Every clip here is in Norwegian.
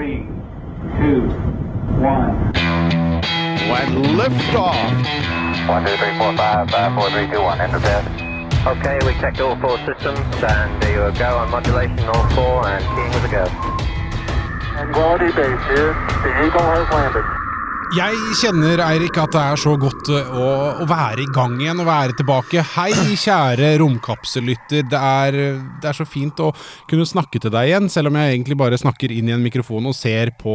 Three, two, one. When liftoff. One, two, three, four, five, five, four, three, two, one. Enter bed. Okay, we checked all four systems, and there you go on modulation, all four, and keying with a go. Quality base here. The Eagle has landed. Jeg kjenner, Eirik, at det er så godt eh, å, å være i gang igjen og være tilbake. Hei, kjære romkapsellytter. Det det er så fint å kunne snakke til deg igjen, selv om jeg egentlig bare snakker inn i en mikrofon og ser på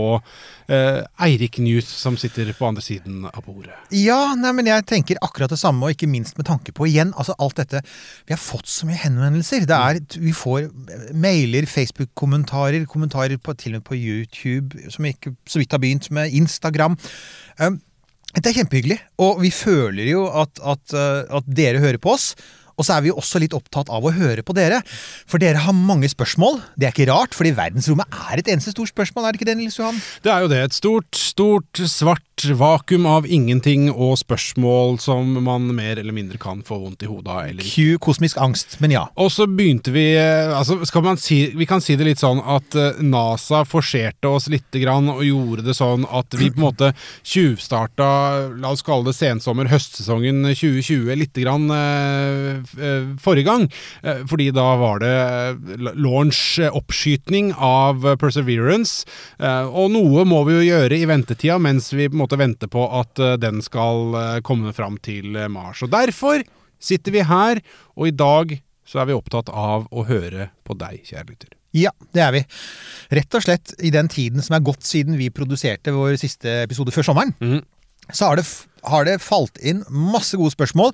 Eirik Newth som sitter på andre siden av bordet. Ja, nei, men jeg tenker akkurat det samme, og ikke minst med tanke på igjen, altså alt dette Vi har fått så mye henvendelser. Det er, vi får mailer, Facebook-kommentarer, kommentarer på, til og med på YouTube, som ikke så vidt har begynt med Instagram. Um, det er kjempehyggelig, og vi føler jo at, at, at dere hører på oss. Og så er vi jo også litt opptatt av å høre på dere. For dere har mange spørsmål. Det er ikke rart, fordi verdensrommet er et eneste stort spørsmål, er det ikke det, Nils Johan? Det er jo det. Et stort, stort, svart vakuum av ingenting og spørsmål som man mer eller mindre kan få vondt i hodet av. eller. Q kosmisk angst, men ja. Og så begynte vi eh, altså skal man si, Vi kan si det litt sånn at eh, NASA forserte oss lite grann og gjorde det sånn at vi på en måte tjuvstarta, la oss kalle det sensommer, høstsesongen 2020 lite grann eh, forrige gang. Eh, fordi da var det eh, launch, eh, oppskytning av eh, Perseverance. Eh, og noe må vi jo gjøre i ventetida mens vi på en måte venter på at eh, den skal eh, komme fram til eh, Mars. Og derfor sitter vi her, og i dag så er vi opptatt av å høre på deg, kjære lytter. Ja, det er vi. Rett og slett i den tiden som er gått siden vi produserte vår siste episode før sommeren, mm. så har det, har det falt inn masse gode spørsmål.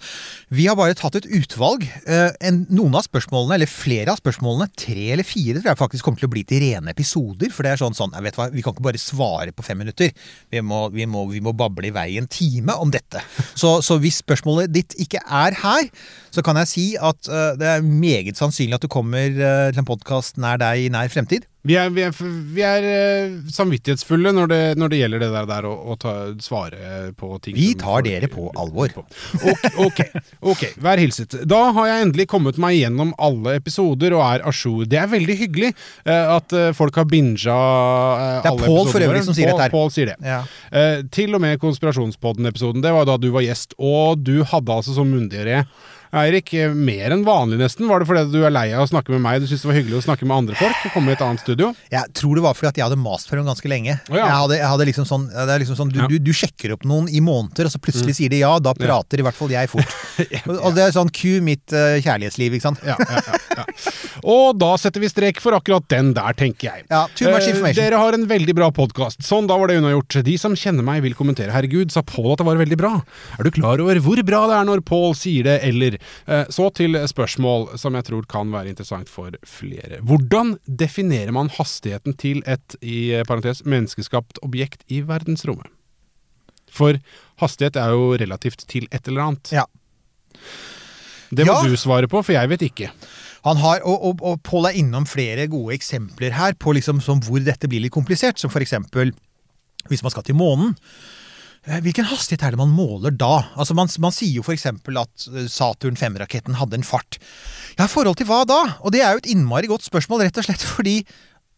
Vi har bare tatt et utvalg. Eh, en, noen av spørsmålene, eller flere av spørsmålene, tre eller fire, tror jeg faktisk kommer til å bli til rene episoder. For det er sånn sånn, jeg vet hva, vi kan ikke bare svare på fem minutter. Vi må, vi må, vi må bable i vei en time om dette. Så, så hvis spørsmålet ditt ikke er her, så kan jeg si at eh, det er meget sannsynlig at du kommer eh, til en podkast nær deg i nær fremtid. Vi er, vi er, vi er samvittighetsfulle når det, når det gjelder det der, der å, å ta, svare på ting Vi tar dere på alvor. Ok, ok, vær hilset. Da har jeg endelig kommet meg gjennom alle episoder og er a jour. Det er veldig hyggelig eh, at eh, folk har binga uh, Det er Paul for øvrig som sier dette her. Paul sier det. Ja. Eh, til og med Konspirasjonspodden-episoden. Det var da du var gjest, og du hadde altså som munndiaré. Eirik, eh, mer enn vanlig nesten. Var det fordi du er lei av å snakke med meg? Du syntes det var hyggelig å snakke med andre folk? Og komme i et annet studio? Jeg tror det var fordi at jeg hadde mast for dem ganske lenge. Oh, ja. jeg, hadde, jeg hadde liksom sånn, det er liksom sånn du, Ja. Mm. du, du sjekker opp noen i måneder, og så plutselig sier de ja. Da prater i hvert fall jeg fort. og, og det er sånn Q mitt uh, kjærlighetsliv, ikke sant. Ja, ja, ja, ja. Og da setter vi strek for akkurat den der, tenker jeg. Ja, too much Eh, information. dere har en veldig bra podkast. Sånn, da var det unnagjort. De som kjenner meg, vil kommentere. Herregud, sa Pål at det var veldig bra. Er du klar over hvor bra det er når Pål sier det, eller? Eh, Så til spørsmål som jeg tror kan være interessant for flere. Hvordan definerer man hastigheten til et, i parentes, menneskeskapt objekt i verdensrommet? For hastighet er jo relativt til et eller annet. Ja. Det må Ja. du svare på, for jeg vet ikke. Han har, og, og, og Pål er innom flere gode eksempler her på liksom som hvor dette blir litt komplisert. Som eksempel hvis man skal til månen. Eh, Hvilken hastighet er det man måler da? Altså Man, man sier jo f.eks. at eh, Saturn 5-raketten hadde en fart. Ja, forhold til hva da? Og det er jo et innmari godt spørsmål, rett og slett fordi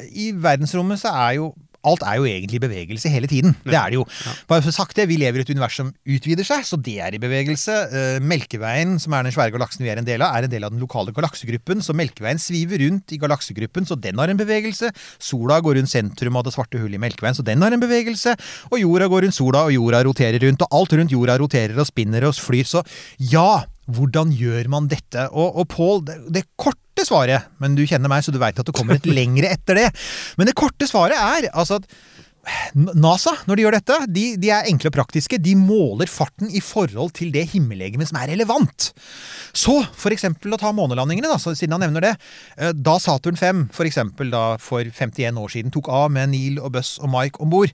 i verdensrommet så er jo Alt er jo egentlig i bevegelse hele tiden. Det er det jo. Bare for sagt det, Vi lever i et univers som utvider seg, så det er i bevegelse. Eh, Melkeveien, som er den svære galaksen vi er en del av, er en del av den lokale galaksegruppen. Så Melkeveien sviver rundt i galaksegruppen, så den har en bevegelse. Sola går rundt sentrum av det svarte hullet i Melkeveien, så den har en bevegelse. Og jorda går rundt sola, og jorda roterer rundt. Og alt rundt jorda roterer og spinner og flyr. Så ja, hvordan gjør man dette? Og, og Pål, det, det korte svaret Men du kjenner meg, så du veit at det kommer et lengre etter det. Men det korte svaret er altså at NASA, når de gjør dette, de, de er enkle og praktiske. De måler farten i forhold til det himmellegemet som er relevant. Så for eksempel å ta månelandingene, da, så siden han nevner det. eh, Da Saturn 5 for eksempel da for 51 år siden tok av med Neil og Buss og Mike om bord,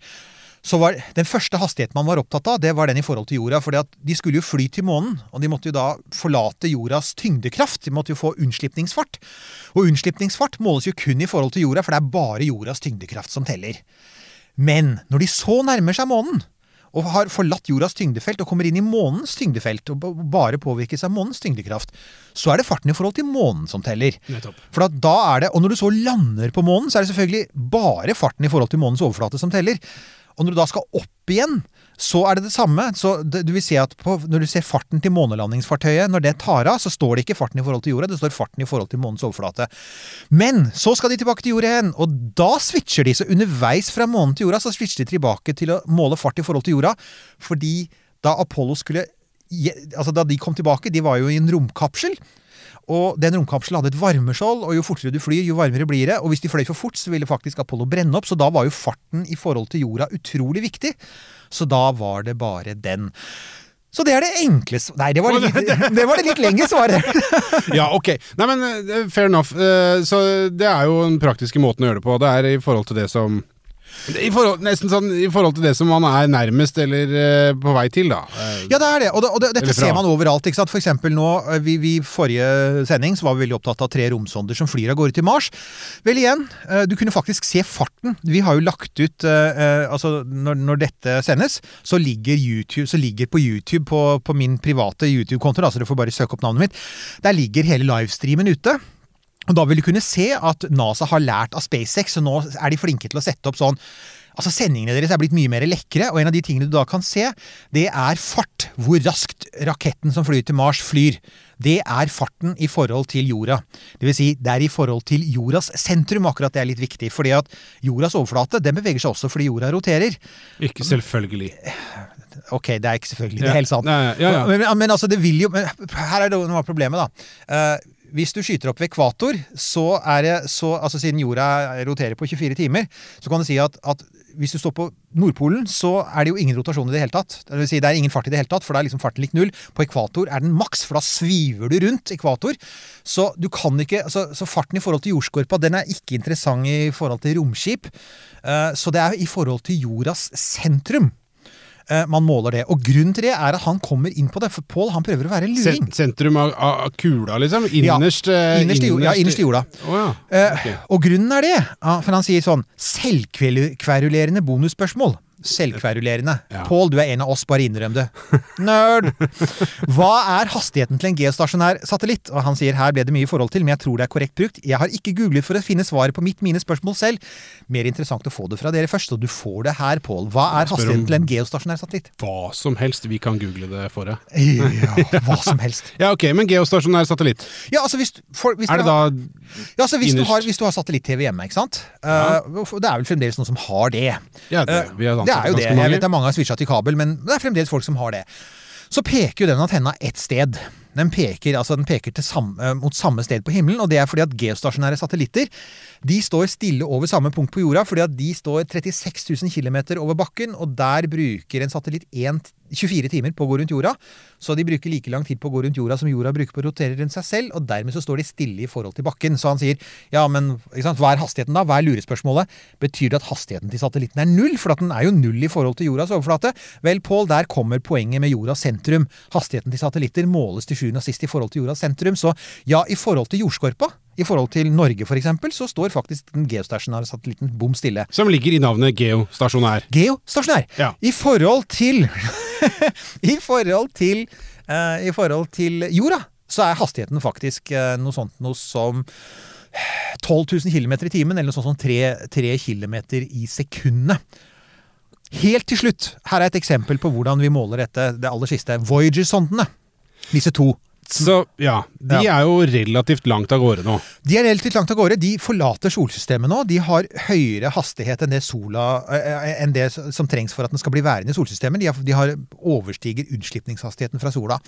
så var den første hastigheten man var opptatt av, det var den i forhold til jorda. fordi at de skulle jo fly til månen, og de måtte jo da forlate jordas tyngdekraft. De måtte jo få unnslipningsfart. Og unnslipningsfart måles jo kun i forhold til jorda, for det er bare jordas tyngdekraft som teller. Men når de så nærmer seg månen, og har forlatt jordas tyngdefelt og kommer inn i månens tyngdefelt og bare påvirkes av månens tyngdekraft, så er det farten i forhold til månen som teller. Nettopp. For da er det, Og når du så lander på månen, så er det selvfølgelig bare farten i forhold til månens overflate som teller. Og når du da skal opp igjen, så er det det samme. Så du vil se at på, Når du ser farten til månelandingsfartøyet, når det tar av, så står det ikke farten i forhold til jorda, det står farten i forhold til månens overflate. Men så skal de tilbake til jorda igjen, og da switcher de. Så underveis fra månen til jorda så switcher de tilbake til å måle fart i forhold til jorda. Fordi da Apollo skulle Altså da de kom tilbake, de var jo i en romkapsel. Og den romkapselen hadde et varmeskjold, og jo fortere du flyr, jo varmere blir det. Og hvis de fløy for fort, så ville faktisk Apollo brenne opp, så da var jo farten i forhold til jorda utrolig viktig. Så da var det bare den. Så det er det enkle sv- Nei, det var det litt, det var det litt lengre svaret. Ja, ok. Nei, men eh, fair enough. Eh, Så det er jo den praktiske måten å gjøre det på. Det er i forhold til det som i forhold, nesten sånn i forhold til det som man er nærmest eller eh, på vei til, da. Eh, Ja, det er det. Og, det, og det, Eller dette fra. ser man overalt. ikke sant? For eksempel nå, eh, vi, vi forrige sending så var vi veldig opptatt av tre romsonder som flyr av gårde til Mars. Vel igjen, eh, du kunne faktisk se farten. Vi har jo lagt ut eh, eh, Altså, når, når dette sendes, så ligger YouTube så ligger på YouTube på, på min private YouTube-konto, da, så du får bare søke opp navnet mitt. Der ligger hele livestreamen ute. Og da vil du kunne se at NASA har lært av SpaceX, og nå er de flinke til å sette opp sånn Altså Sendingene deres er blitt mye mer lekre, og en av de tingene du da kan se, det er fart. Hvor raskt raketten som flyr til Mars, flyr. Det er farten i forhold til jorda. Det vil si, det er i forhold til jordas sentrum akkurat det er litt viktig. fordi at jordas overflate den beveger seg også fordi jorda roterer. Ikke selvfølgelig. Ok, det er ikke selvfølgelig det er helt sant. Nei, ja, ja. Men, men altså, det vil jo men Her er det noe av problemet, da. Eh, hvis du skyter opp ved ekvator, så er det så Altså siden jorda roterer på 24 timer, så kan du si at, at hvis du står på Nordpolen, så er det jo ingen rotasjon i det hele tatt. Det vil si, det er ingen fart i det hele tatt, for da er liksom farten lik null. På ekvator er den maks, for da sviver du rundt ekvator. Så du kan ikke altså, Så farten i forhold til jordskorpa, den er ikke interessant i forhold til romskip. Uh, Så det er i forhold til jordas sentrum man måler det. Og grunnen til det er at han kommer inn på det, for Pål han prøver å være luring. Sen sentrum av, av kula, liksom? Ja, Innerst eh, innerst i ja, innerst i jorda. Oh, ja. Eh. Og grunnen er det, for han sier sånn Selvkverulerende bonusspørsmål. Selvkverulerende. Ja. Pål, du er en av oss, bare innrøm det. Nerd! Hva er hastigheten til en geostasjonær satellitt? Og han sier her ble det mye i forhold til, men jeg tror det er korrekt brukt. Jeg har ikke googlet for å finne svaret på mitt mine spørsmål selv. Mer interessant å få det fra dere først, og du får det her, Pål. Hva er hastigheten til en geostasjonær satellitt? Hva som helst. Vi kan google det for deg. Ja, hva som helst. Ja, ok, men geostasjonær satellitt. Ja, altså hvis, for, hvis Er det da Ja, altså hvis du har, hvis du har satellitt-TV hjemme, ikke sant? Eh, det er vel fremdeles noen som har det. Ja, det, har det er jo det. mange. Jeg vet det er mange har switcha til kabel, men det er fremdeles folk som har det. Så peker jo den antenna ett sted. Den peker, altså den peker samme, eh, mot samme sted på himmelen, og det er fordi at geostasjonære satellitter de står stille over samme punkt på jorda, fordi at de står 36 000 km over bakken, og der bruker en satellitt 1, 24 timer på å gå rundt jorda. Så de bruker like lang tid på å gå rundt jorda som jorda bruker på å rotere rundt seg selv, og dermed så står de stille i forhold til bakken. Så han sier ja, men sant, hva er hastigheten da? Hva er lurespørsmålet? Betyr det at hastigheten til satellitten er null? For at den er jo null i forhold til jordas overflate. Vel, Pål, der kommer poenget med jordas sentrum. Hastigheten til satellitter måles til sjuende og sist i forhold til jordas sentrum. Så ja, i forhold til jordskorpa, i forhold til Norge f.eks., så står faktisk den geostasjonære satellitten bom stille. Som ligger i navnet geostasjonær. Geostasjonær. Ja. I forhold til I forhold til uh, I forhold til jorda, så er hastigheten faktisk uh, noe sånt noe som 12 000 km i timen, eller noe sånt som 3, 3 km i sekundet. Helt til slutt, her er et eksempel på hvordan vi måler dette, det aller siste. Voyager-sondene. Disse to. Så ja, de Ja. er jo relativt langt av gårde nå. De er relativt langt av gårde. De forlater solsystemet nå. De har høyere hastighet enn det, sola, eh, enn det som trengs for at den skal bli værende i solsystemet. De har, de har overstiger utslipningshastigheten fra sola.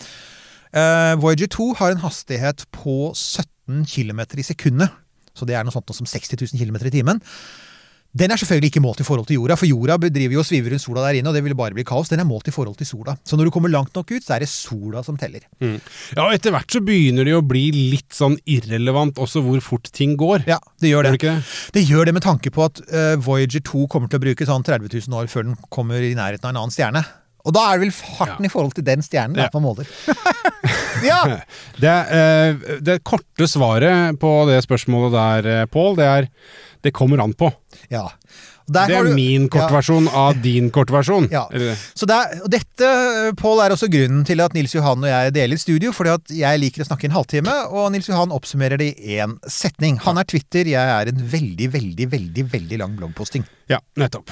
Uh, Voyager 2 har en hastighet på 17 km i sekundet. Så det er noe sånt noe som 60 000 km i timen. Den er selvfølgelig ikke målt i forhold til jorda, for jorda driver jo og sviver rundt sola der inne, og det vil bare bli kaos. Den er målt i forhold til sola. Så når du kommer langt nok ut, så er det sola som teller. Ja, og etter hvert så begynner det jo å bli litt sånn irrelevant også hvor fort ting går. Ja, det gjør det det? Det gjør det med tanke på at uh, Voyager 2 kommer til å bruke sånn 30 000 år før den kommer i nærheten av en annen stjerne. Og da er det vel farten Ja. i forhold til den stjernen Ja. man måler. ja! Det, eh, det korte svaret på det spørsmålet der, eh, Pål, det er det kommer an på. ja. Der Det er du- min kortversjon av din kortversjon. Ja. Så det er, og dette, Paul, er også grunnen til at Nils Johan og jeg deler studio. fordi at jeg liker å snakke i en halvtime, og Nils Johan oppsummerer det i én setning. Han er Twitter, jeg er en veldig, veldig, veldig veldig lang bloggposting. Ja, nettopp.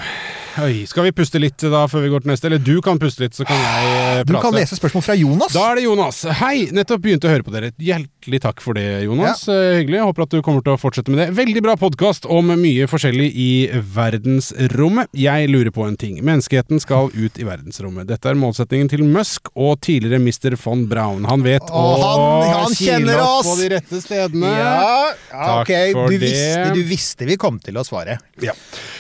Oi, skal vi puste litt da før vi går til neste? Eller du kan puste litt, så kan jeg prate. Du kan lese spørsmål fra Jonas. Da er det Jonas. Hei! Nettopp begynte å høre på dere. Hjertelig takk for det, Jonas. Ja. Hyggelig. Jeg Håper at du kommer til å fortsette med det. Veldig bra podkast om mye forskjellig i verdensrommet. Jeg lurer på en ting. Menneskeheten skal ut i verdensrommet. Dette er målsettingen til Musk og tidligere Mr. von Braun. Han vet Å, han- kjenner oss! på de rette stedene. Ja, Takk ok. Du visste, du visste vi kom til å svare. Ja.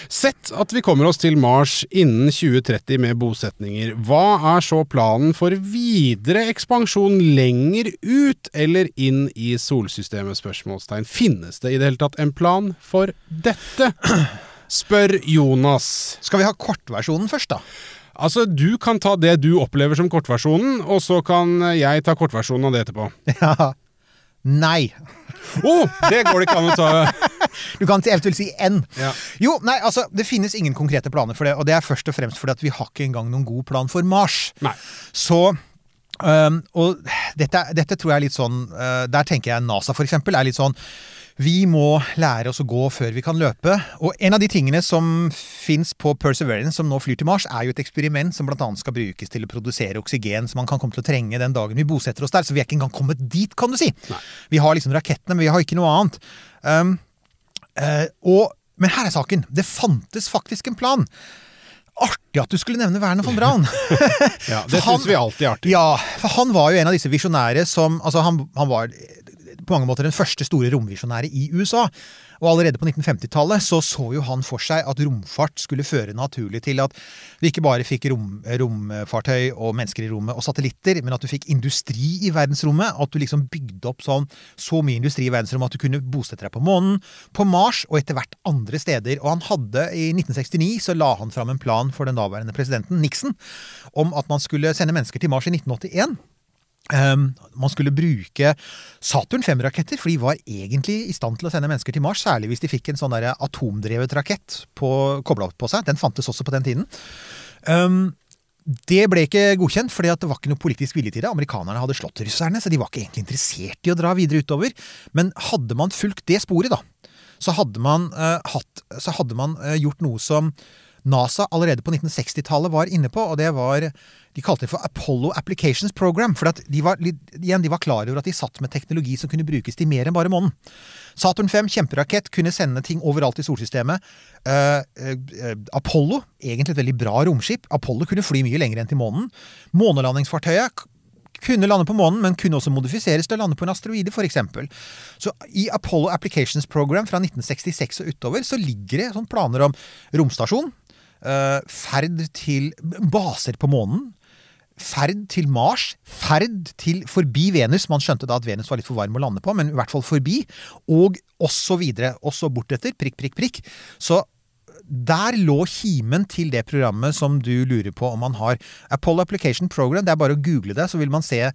Sett at vi kommer oss til Mars innen 2030 med bosetninger. Hva er så planen for videre ekspansjon lenger ut eller inn i solsystemet? Spørsmålstegn. Finnes det i det hele tatt en plan for dette? Spør Jonas. Skal vi ha kortversjonen først, da? Altså, du kan ta det du opplever som kortversjonen, og så kan jeg ta kortversjonen av det etterpå. Ja. Nei. Å! Oh, det går det ikke an å ta. Du kan eventuelt si N. Ja. Jo, nei, altså, det finnes ingen konkrete planer for det, og det er først og fremst fordi at vi har ikke engang noen god plan for Mars. Nei. Så øhm, Og dette, dette tror jeg er litt sånn øh, Der tenker jeg NASA, for eksempel, er litt sånn vi må lære oss å gå før vi kan løpe. Og en av de tingene som fins på Perseverance, som nå flyr til Mars, er jo et eksperiment som bl.a. skal brukes til å produsere oksygen som man kan komme til å trenge den dagen vi bosetter oss der. Så vi er ikke engang kommet dit, kan du si. Vi har liksom rakettene, men vi har ikke noe annet. Um, uh, og, men her er saken. Det fantes faktisk en plan. Artig at du skulle nevne Werner von Braun. Ja, det syns vi alltid er artig. Ja, for han var jo en av disse visjonære som Altså, han, han var på mange måter den første store romvisjonære i USA. Og allerede på 1950-tallet så så jo han for seg at romfart skulle føre naturlig til at vi ikke bare fikk rom, romfartøy og mennesker i rommet og satellitter, men at du fikk industri i verdensrommet. At du liksom bygde opp sånn så mye industri i verdensrommet at du kunne bosette deg på månen, på Mars og etter hvert andre steder. Og han hadde i 1969 så la han fram en plan for den daværende presidenten Nixon om at man skulle sende mennesker til Mars i 1981. Um, man skulle bruke Saturn 5-raketter, for de var egentlig i stand til å sende mennesker til Mars, særlig hvis de fikk en sånn der atomdrevet rakett kobla opp på seg. Den fantes også på den tiden. Um, det ble ikke godkjent, for det var ikke noe politisk vilje til det. Amerikanerne hadde slått russerne, så de var ikke egentlig interessert i å dra videre utover. Men hadde man fulgt det sporet, da, så hadde man, uh, hatt, så hadde man uh, gjort noe som NASA allerede på 1960-tallet var inne på, og det var De kalte det for Apollo Applications Program. For de, var, igjen, de var klar over at de satt med teknologi som kunne brukes til mer enn bare månen. Saturn 5, kjemperakett, kunne sende ting overalt i solsystemet. Uh, uh, Apollo, egentlig et veldig bra romskip. Apollo kunne fly mye lenger enn til månen. Månelandingsfartøyet kunne lande på månen, men kunne også modifiseres til å lande på en asteroide, f.eks. Så i Apollo Applications Program fra 1966 og utover så ligger det sånn planer om romstasjon, ferd til baser på månen, ferd til Mars, ferd til forbi Venus. Man skjønte da at Venus var litt for varm å lande på, men i hvert fall forbi. Og også videre. Også bortetter. Prikk, prikk, prikk. Så der lå kimen til det programmet som du lurer på om man har. Apollo Application Program, det er bare å google det, så vil man se ja,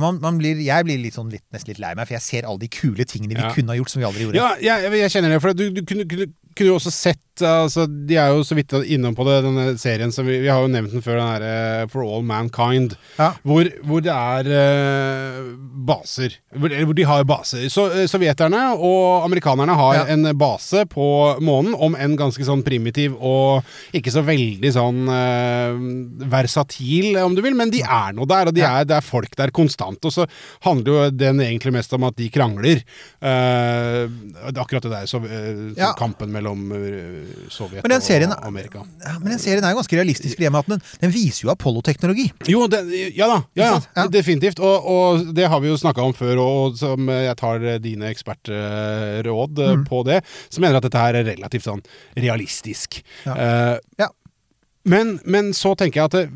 man, man blir, Jeg blir litt sånn litt, nesten litt lei meg, for jeg ser alle de kule tingene vi Ja. kunne ha gjort som vi aldri gjorde. Ja, jeg, jeg kjenner det. For du, du kunne, kunne, kunne jo også sett altså, De er jo så vidt innom på det, denne serien. som vi, vi har jo nevnt den før, den her eh, For All Mankind. Ja. Hvor, hvor det er uh, baser. Hvor, hvor de har baser. Så uh, Sovjeterne og amerikanerne har Ja. en base på månen, om en ganske sånn primitiv og ikke så veldig sånn uh, versatil, om du vil. Men de er nå der, og de er, det er folk der konstant. Og så handler jo den egentlig mest om at de krangler. Uh, det akkurat det der, så, så Ja. kampen mellom eh, Sovjet Men den serien- og Amerika. Ja, men den serien er jo ganske realistisk den, den viser jo Apollo-teknologi. Jo, det, ja da. Ja, ja. Definitivt. Og, og det har vi jo snakka om før, og som jeg tar eh, dine ekspertråd eh, Mm. på det, som mener at dette her er relativt sånn realistisk. Ja. Uh, Ja. men, men så tenker jeg at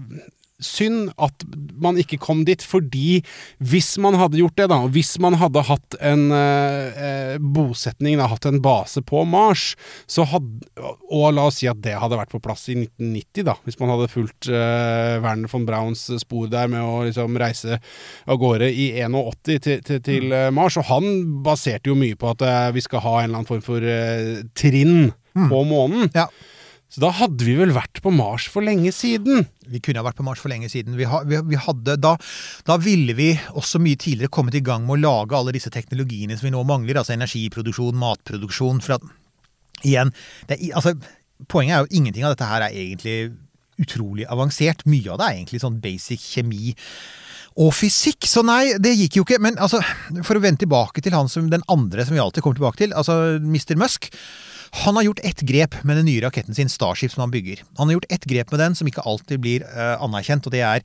Synd at man ikke kom dit, fordi hvis man hadde gjort det, da, hvis man hadde hatt en eh, eh, bosetning, da, hatt en base på Mars, så hadde, og la oss si at det hadde vært på plass i 1990, da, hvis man hadde fulgt eh, Werner von Brauns spor der med å liksom reise av gårde i 81 til, til, til eh, Mars, og han baserte jo mye på at eh, vi skal ha en eller annen form for eh, trinn på månen. Ja. Så da hadde vi vel vært på Mars for lenge siden. Vi kunne ha vært på Mars for lenge siden. Vi, ha, vi, vi hadde, da, da ville vi også mye tidligere kommet i gang med å lage alle disse teknologiene som vi nå mangler. Altså energiproduksjon, matproduksjon. For at, igjen, det, altså, poenget er jo ingenting av dette her er egentlig utrolig avansert. Mye av det er egentlig sånn basic kjemi og fysikk. Så nei, det gikk jo ikke. Men altså, for å vende tilbake til han som den andre som vi alltid kommer tilbake til, altså Mr. Musk. Han har gjort ett grep med den nye raketten sin, Starship, som han bygger. Han har gjort ett grep med den som ikke alltid blir uh, anerkjent, og det er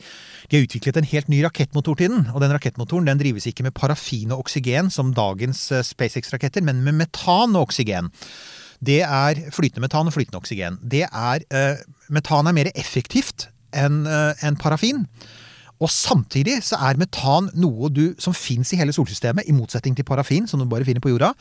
de har utviklet en helt ny rakettmotor til den. Og den rakettmotoren den drives ikke med parafin og oksygen som dagens uh, SpaceX-raketter, men med metan og oksygen. Det er flytende metan og flytende oksygen. Det er, uh, metan er mer effektivt enn enn parafin. Og samtidig så er metan noe du, som fins i hele solsystemet, i motsetning til parafin, som du bare finner på jorda.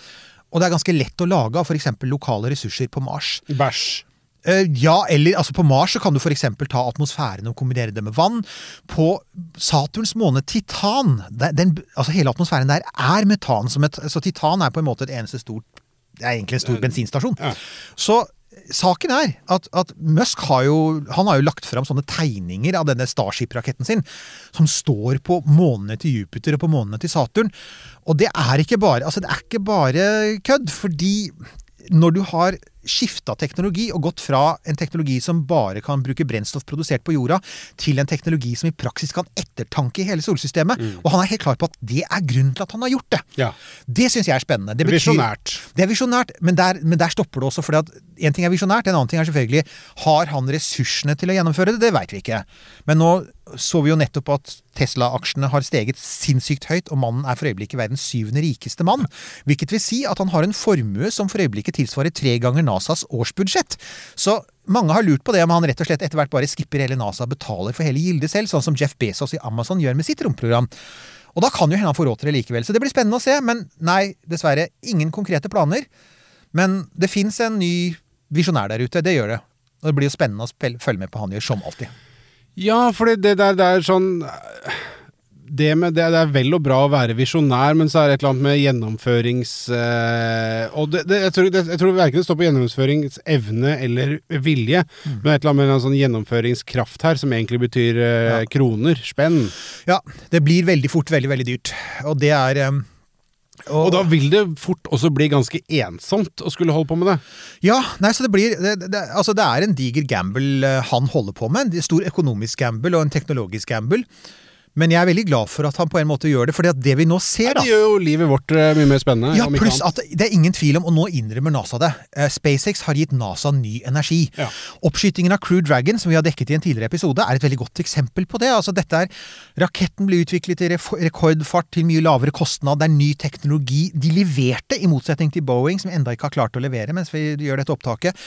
Og det er ganske lett å lage av f.eks. lokale ressurser på Mars. Bæsj. Eh, ja, eller altså på Mars så kan du f.eks. ta atmosfæren og kombinere det med vann. På Saturns måne Titan, den, altså hele atmosfæren der er metan. Som et, så Titan er på en måte et eneste stort Det er egentlig en stor bensinstasjon. Ja. Så saken er at, at Musk har jo, han har jo lagt fram sånne tegninger av denne Starship-raketten sin, som står på månene til Jupiter og på månene til Saturn. Og det er ikke bare, altså det er ikke bare kødd, fordi når du har skifta teknologi og gått fra en teknologi som bare kan bruke brennstoff produsert på jorda, til en teknologi som i praksis kan ettertanke i hele solsystemet, og han er helt klar på at det er grunnen til at han har gjort det. Ja. Det syns jeg er spennende. Det Visjonært. Det er visjonært, men men der stopper det også. For en ting er visjonært, en annen ting er selvfølgelig Har han ressursene til å gjennomføre det? Det veit vi ikke. Men nå så vi jo nettopp at Tesla-aksjene har steget sinnssykt høyt, og mannen er for øyeblikket verdens syvende rikeste mann. Hvilket vil si at han har en formue som for øyeblikket tilsvarer tre ganger NASAs årsbudsjett. Så mange har lurt på det om han rett og slett etter hvert bare skipper hele NASA og betaler for hele gildet selv, sånn som Jeff Bezos i Amazon gjør med sitt romprogram. Og da kan jo hende han får råd til det likevel. Så det blir spennende å se. Men nei, dessverre, ingen konkrete planer. Men det fins en ny visjonær der ute. Det gjør det. Og det blir jo spennende å følge med på han gjør, som alltid. Ja, for det der det er sånn det, med, det, det er vel og bra å være visjonær, men så er det et eller annet med gjennomførings... Eh, og det, det, jeg, tror, det, jeg tror verken det står på gjennomføringsevne eller vilje, Mm. men et eller annet med en sånn gjennomføringskraft her, som egentlig betyr eh, kroner, spenn. Ja, det blir veldig fort veldig, veldig dyrt. Og det er um, Og da vil det fort også bli ganske ensomt å skulle holde på med det. Ja, nei, så det blir det, det, altså det er en diger gamble han holder på med. En stor økonomisk gamble og en teknologisk gamble. Men jeg er veldig glad for at han på en måte gjør det, for det vi nå ser, da Det gjør jo livet vårt eh, mye mer spennende. Ja, pluss at det er ingen tvil om, og nå innrømmer NASA det, eh, SpaceX har gitt NASA ny energi. Ja. Oppskytingen av Crew Dragon, som vi har dekket i en tidligere episode, er et veldig godt eksempel på det. Altså dette er, Raketten ble utviklet i rekordfart til mye lavere kostnad, det er ny teknologi. De leverte, i motsetning til Boeing, som enda ikke har klart å levere mens vi gjør dette opptaket.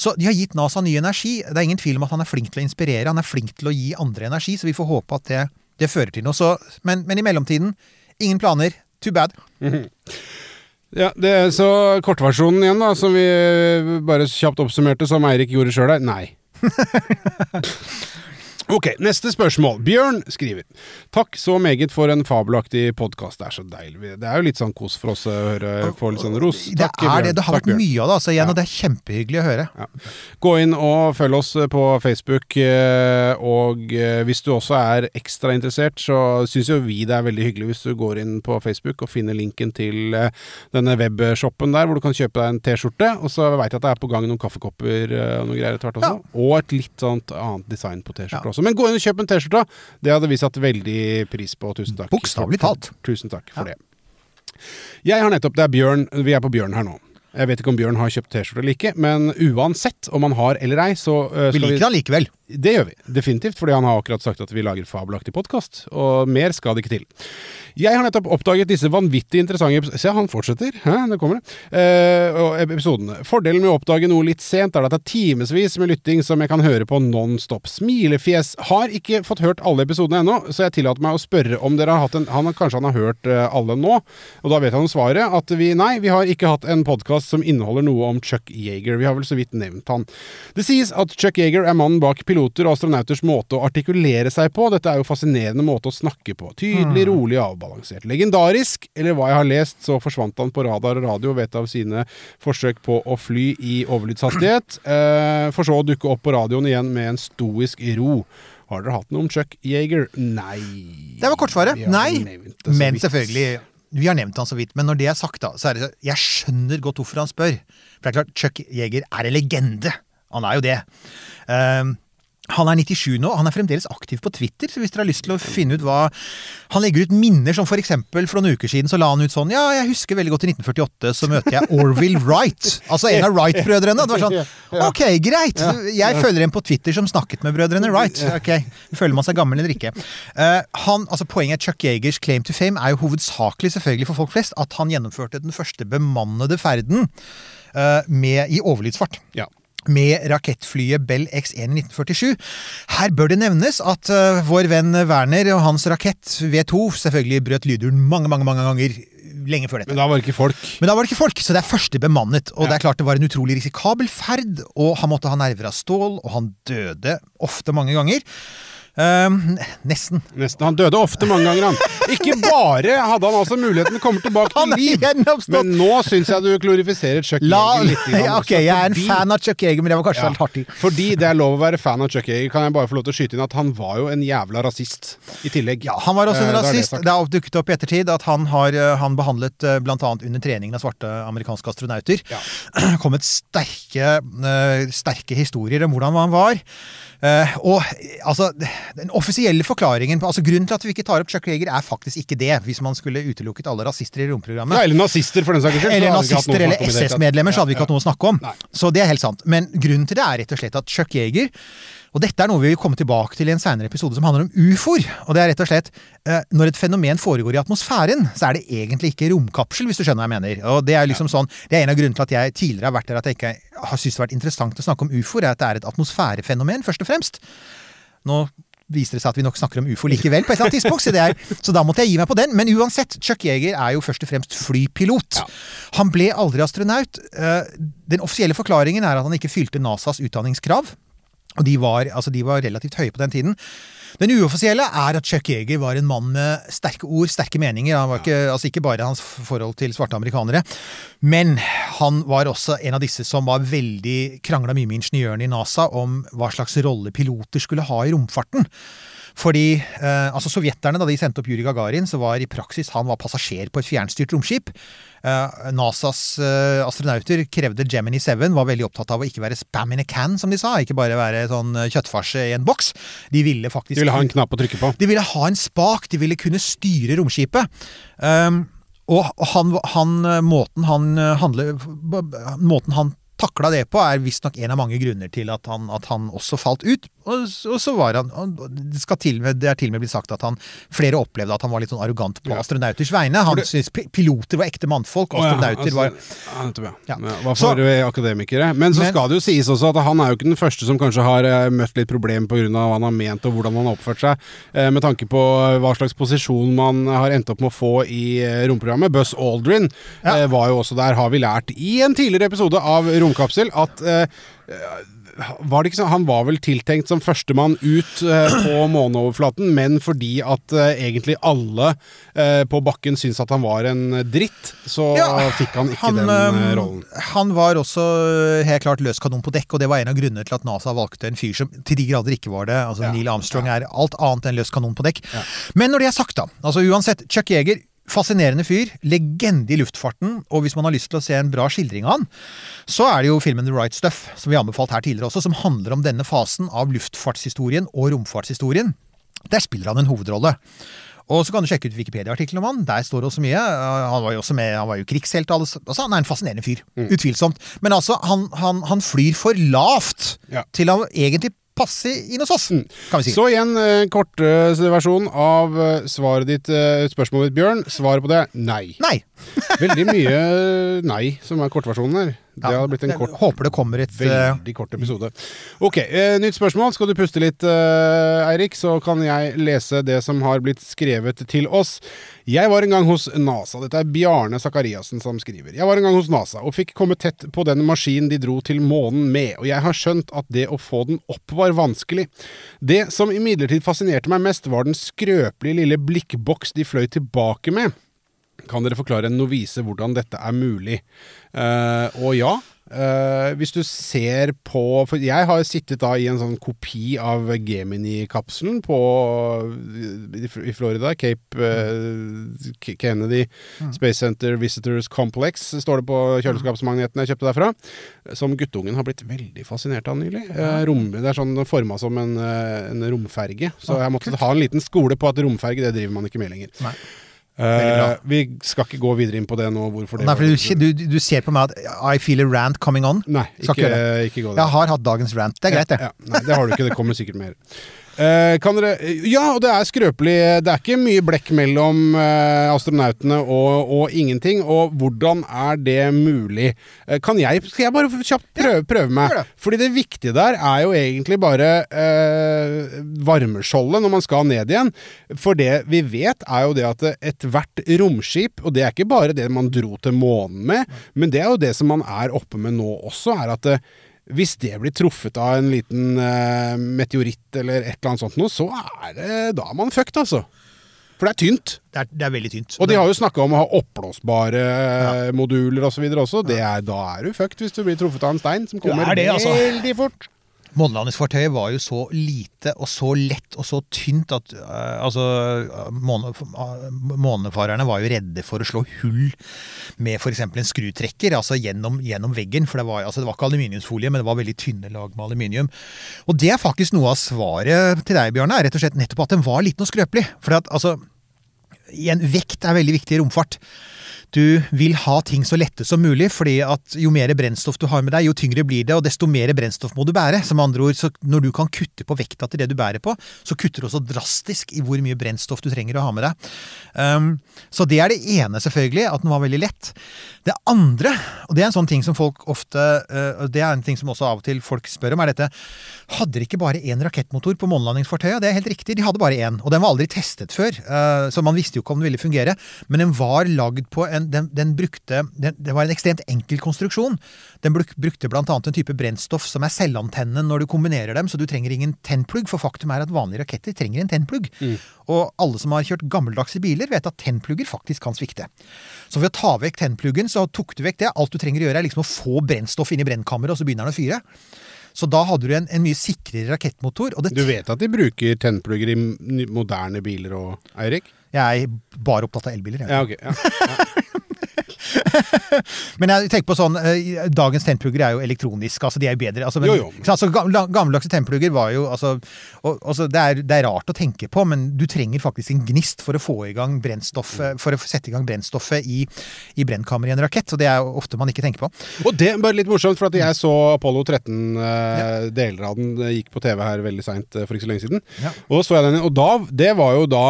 Så de har gitt NASA ny energi. Det er ingen tvil om at han er flink til å inspirere, han er flink til å gi andre energi, så vi får håpe at det, det fører til noe. Så, men, men i mellomtiden, ingen planer. Too bad. Ja, det er Så kortversjonen igjen, da, som vi bare kjapt oppsummerte, som Eirik gjorde sjøl her. nei. Ok, neste spørsmål. Bjørn skriver Takk så meget for en fabelaktig podkast. Det er så deilig. Det er jo litt sånn kos for oss å høre få litt sånn ros. Det Takk, er Bjørn. det. Det har Takk, vært Bjørn. mye av det, altså, igjen, og det er kjempehyggelig å høre. Ja. Gå inn og følg oss på Facebook, eh, og eh, hvis du også er ekstra interessert, så syns jo vi det er veldig hyggelig hvis du går inn på Facebook og finner linken til eh, denne webshoppen der, hvor du kan kjøpe deg en T-skjorte. Og så veit jeg at det er på gang noen kaffekopper eh, og noe greier etter hvert også. Og et litt sånt annet design på T-skjorte Ja. Også. Men gå inn og kjøp en T-skjorte. Det hadde vi satt veldig pris på. Tusen takk. Bokstavelig talt. Tusen takk for Ja. det. Jeg har nettopp Det er Bjørn. Vi er på Bjørn her nå. Jeg vet ikke om Bjørn har kjøpt T-skjorte eller ikke, men uansett om han har eller ei, så uh, Vi liker han likevel. det gjør vi, definitivt, fordi han har akkurat sagt at vi lager fabelaktig podkast, og mer skal det ikke til. Jeg har nettopp oppdaget disse vanvittig interessante Se, han fortsetter. Hæ, det kommer det. Uh, og episodene. Fordelen med å oppdage noe litt sent er at det er timevis med lytting som jeg kan høre på non stop. Smilefjes. Har ikke fått hørt alle episodene ennå, så jeg tillater meg å spørre om dere har hatt en han, Kanskje han har hørt eh, alle nå, og da vet han svaret. At vi Nei, vi har ikke hatt en podkast som inneholder noe om Chuck Yeager. Vi har vel så vidt nevnt han. Det sies at Chuck Yeager er mannen bak piloter og astronauters måte å artikulere seg på. Dette er jo fascinerende måte å snakke på. Tydelig, rolig, avbalansert. Legendarisk, eller hva jeg har lest, så forsvant han på radar og radio ved et av sine forsøk på å fly i overlydshastighet, eh, for så å dukke opp på radioen igjen med en stoisk ro. Har dere hatt noe om Chuck Yeager? Nei. Det var kortsvaret. Nei. nevnt Men selvfølgelig, vi har nevnt han så vidt. Men når det er sagt, da, så er det så Jeg skjønner godt hvorfor han spør. For det er klart, Chuck Yeager er en legende. Han er jo det. Ehm, han er 97 nå, han er fremdeles aktiv på Twitter, så hvis dere har lyst til å finne ut hva Han legger ut minner, som for eksempel for noen uker siden så la han ut sånn Ja, jeg husker veldig godt i 1948 så møter jeg Orville Wright. Altså en av Wright-brødrene. Det var sånn Ok, greit. Jeg følger en på Twitter som snakket med brødrene Wright. Ok, Føler man seg gammel eller ikke? Eh, han, altså Poenget er Chuck Yeagers claim to fame er jo hovedsakelig selvfølgelig for folk flest at han gjennomførte den første bemannede ferden eh, med, i overlydsfart Ja. Med rakettflyet Bell X1 i 1947. Her bør det nevnes at uh, vår venn Werner og hans rakett V2 selvfølgelig brøt lyduren mange, mange, mange ganger lenge før dette. Men da var det ikke folk. Men da var det ikke folk, så det er første bemannet. Og det er klart det var en utrolig risikabel ferd, og han måtte ha nerver av stål, og han døde ofte mange ganger. Ehm, nesten. Nesten. Han døde ofte mange ganger, han. Ikke bare hadde han altså muligheten til å komme tilbake til liv, men nå syns jeg du glorifiserer Chuck La, Yeager litt. grann ja, ok, jeg er en fordi- fan av Chuck Yeager, men det var kanskje Ja, litt hardt i. Fordi det er lov å være fan av Chuck Yeager, kan jeg bare få lov til å skyte inn at han var jo en jævla rasist i tillegg. Ja, Han var også en Eh, rasist. Det har dukket opp i ettertid at han har eh, han behandlet bl.a. blant annet under treningen av svarte amerikanske astronauter. Ja. kommet sterke, eh, sterke historier om hvordan han var. Eh, og altså, den offisielle forklaringen på, altså Grunnen til at vi ikke tar opp Chuck Yeager, er faktisk ikke det, hvis man skulle utelukket alle rasister i romprogrammet. Ja, eller nazister, for den saks skyld. Eller nazister eller. SS-medlemmer, så hadde vi ikke hatt noe å snakke om. Nei. Så det er helt sant. Men grunnen til det er rett og slett at Chuck Yeager og dette er noe vi vil komme tilbake til i en senere episode som handler om ufoer. Og det er rett og slett eh, Når et fenomen foregår i atmosfæren, så er det egentlig ikke romkapsel, hvis du skjønner hva jeg mener. Og Det er liksom sånn, det er en av grunnene til at jeg tidligere har vært der at jeg ikke har syntes det har vært interessant å snakke om ufoer, er at det er et atmosfærefenomen, først og fremst. Nå viser det seg at vi nok snakker om ufo likevel, på et eller annet tidspunkt, så, det er, så da måtte jeg gi meg på den. Men uansett, Chuck Yeager er jo først og fremst flypilot. Han ble aldri astronaut. Eh, Den offisielle forklaringen er at han ikke fylte NASAs utdanningskrav. Og de var, altså de var relativt høye på den tiden. Den uoffisielle er at Chuck Yeager var en mann med sterke ord, sterke meninger. Han var ikke, altså ikke bare hans forhold til svarte amerikanere, men han var også en av disse som var veldig krangla mye med ingeniørene i NASA om hva slags rolle piloter skulle ha i romfarten. Fordi eh, altså Sovjeterne, da de sendte opp Jurij Gagarin, så var i praksis han var passasjer på et fjernstyrt romskip. Eh, NASAs eh, astronauter krevde Gemini 7, var veldig opptatt av å ikke være spam in a can, som de sa. Ikke bare være sånn eh, kjøttfarse i en boks. De ville faktisk De ville ha en knapp å trykke på. de ville ha en spak, de ville kunne styre romskipet. Um, og han, han, måten han eh, handle, Måten han takla det på, er visstnok en av mange grunner til at han, at han også falt ut. Og, og så var han og det, skal til med, det er til og med blitt sagt at han flere opplevde at han var litt sånn arrogant på astronauters vegne. Han syntes piloter var ekte mannfolk, og ja, astronauter altså, var ja, ja. Ja. Ja, Hva for eh, akademikere? Men så Men- skal det jo sies også at han er jo ikke den første som kanskje har eh, møtt litt problem pga. hva han har ment og hvordan han har oppført seg, eh, med tanke på hva slags posisjon man har endt opp med å få i romprogrammet. Buzz Aldrin Ja. var jo også der, har vi lært i en tidligere episode av Romkapsel, at eh, var det ikke sånn, Han var vel tiltenkt som førstemann ut eh, på måneoverflaten, men fordi at eh, egentlig alle eh, på bakken syntes at han var en dritt, så Ja, fikk han ikke den øhm, eh, rollen. Han var også helt klart løs kanon på dekk, og det var en av grunnene til at NASA valgte en fyr som til de grader ikke var det. Altså Ja, Neil Armstrong er alt annet enn løs kanon på dekk. Men når det er sagt, da. Altså uansett, Chuck Yeager Fascinerende fyr, legende i luftfarten, og hvis man har lyst til å se en bra skildring av han, så er det jo filmen The Right Stuff, som vi har anbefalt her tidligere også, som handler om denne fasen av luftfartshistorien og romfartshistorien. Der spiller han en hovedrolle. Og så kan du sjekke ut Wikipedia-artikkelen om han. Der står det også mye. Han var jo også med, han var jo krigshelt. Altså, han er en fascinerende fyr. Utvilsomt. Men altså, han, han, han flyr for lavt Ja. til han egentlig passe inn hos oss, kan vi si. Så igjen en kort eh, versjon av eh, svaret ditt, eh, spørsmålet ditt, Bjørn. Svaret på det nei. Nei. Veldig mye eh, nei som er kortversjonen her. Det har blitt en kort Håper det kommer et eh, Veldig kort episode. Ok, eh, nytt spørsmål. Skal du puste litt, eh, Eirik, så kan jeg lese det som har blitt skrevet til oss. Jeg var en gang hos NASA. Dette er Bjarne Sakariassen som skriver. Jeg var en gang hos NASA og fikk komme tett på den maskinen de dro til månen med, og jeg har skjønt at det å få den opp var vanskelig. Det som imidlertid fascinerte meg mest, var den skrøpelige lille blikkboks de fløy tilbake med. Kan dere forklare en novise hvordan dette er mulig? Uh, og ja, Uh, hvis du ser på For jeg har sittet da i en sånn kopi av Gemini-kapselen på i i Florida. Cape uh, Kennedy Space Center Visitors Complex står det på kjøleskapsmagneten jeg kjøpte derfra. Som guttungen har blitt veldig fascinert av nylig. Uh, rom, det er sånn forma som en, eh, en romferge. Så jeg måtte ha en liten skole på at romferge, det driver man ikke med lenger. Nei. Eh, vi skal ikke gå videre inn på det nå, hvorfor det Nei, for du, du, du ser på meg at I feel a rant coming on. Nei, ikke, ikke ikke gå der. Jeg har hatt dagens rant. Det er greit, det. Ja, ja. Nei, det har du ikke. Det kommer sikkert mer. Eh, kan dere Ja, og det er skrøpelig. Det er ikke mye blekk mellom uh, astronautene og, og ingenting. Og hvordan er det mulig? Uh, kan jeg Skal jeg bare kjapt prøve, prøve meg? Fordi det viktige der er jo egentlig bare varmeskjoldet når man skal ned igjen. For det vi vet, er jo det at ethvert romskip, og det er ikke bare det man dro til månen med, men det er jo det som man er oppe med nå også, er at hvis det blir truffet av en liten uh, meteoritt eller et eller annet sånt noe, så er det Da er man fucked, altså. For det er tynt. Det er, det er veldig tynt. Og de har jo snakka om å ha oppblåsbare ja. moduler osv. også. Det er, da er du fucked hvis du blir truffet av en stein som kommer det det, altså. veldig fort. Månelandingsfartøyet var jo så lite og så lett og så tynt at uh, altså, måne, månefarerne var jo redde for å slå hull med f.eks. en skrutrekker altså gjennom, gjennom veggen. For det var, altså, det var ikke aluminiumsfolie, men det var veldig tynne lag med aluminium. Og det er faktisk noe av svaret til deg, Bjørne, er rett og slett nettopp at den var liten og skrøpelig. For at, altså, igjen, vekt er veldig viktig i romfart. Du vil ha ting så lette som mulig, fordi at jo mer brennstoff du har med deg, jo tyngre blir det, og desto mer brennstoff må du bære. Som andre ord, så når du kan kutte på vekta til det du bærer på, så kutter du også drastisk i hvor mye brennstoff du trenger å ha med deg. Um, så det er det ene, selvfølgelig, at den var veldig lett. Det andre, og det er en sånn ting som folk ofte uh, og Det er en ting som også av og til folk spør om, er dette Hadde de ikke bare én rakettmotor på månelandingsfartøyet? Det er helt riktig, de hadde bare én. Og den var aldri testet før, uh, så man visste jo ikke om den ville fungere. Men den var lagd på en Den, den brukte den, Det var en ekstremt enkel konstruksjon. Den brukte brukte bl.a. en type brennstoff som er selvantennende når du kombinerer dem, så du trenger ingen tennplugg, for faktum er at vanlige raketter trenger en tennplugg. Og alle som har kjørt gammeldagse biler, vet at tennplugger faktisk kan svikte. Så ved å ta vekk tennpluggen, så tok du vekk det. Alt du trenger å gjøre, er liksom å få brennstoff inn i brennkammeret, og så begynner den å fyre. Så da hadde du en, en mye sikrere rakettmotor. Og det Du vet at de bruker tennplugger i moderne biler og Eirik? Jeg er bare opptatt av elbiler. Jeg. Ja, ok. Ja. Men jeg tenker på sånn eh, Dagens tennplugger er jo elektroniske. altså De er jo bedre. Altså, men, Jo, jo. sant, Gammeldagse tennplugger var jo altså, og, altså, det, er, det er rart å tenke på, men du trenger faktisk en gnist for å få i gang brennstoffet For å sette i gang brennstoffet i, i brennkammeret i en rakett. Og det er jo ofte man ikke tenker på. Og det er bare litt morsomt, for at jeg så Apollo 13, eh, deler av den eh, gikk på TV her veldig seint for ikke så lenge siden. Ja. Og så jeg den, og da, det var jo da,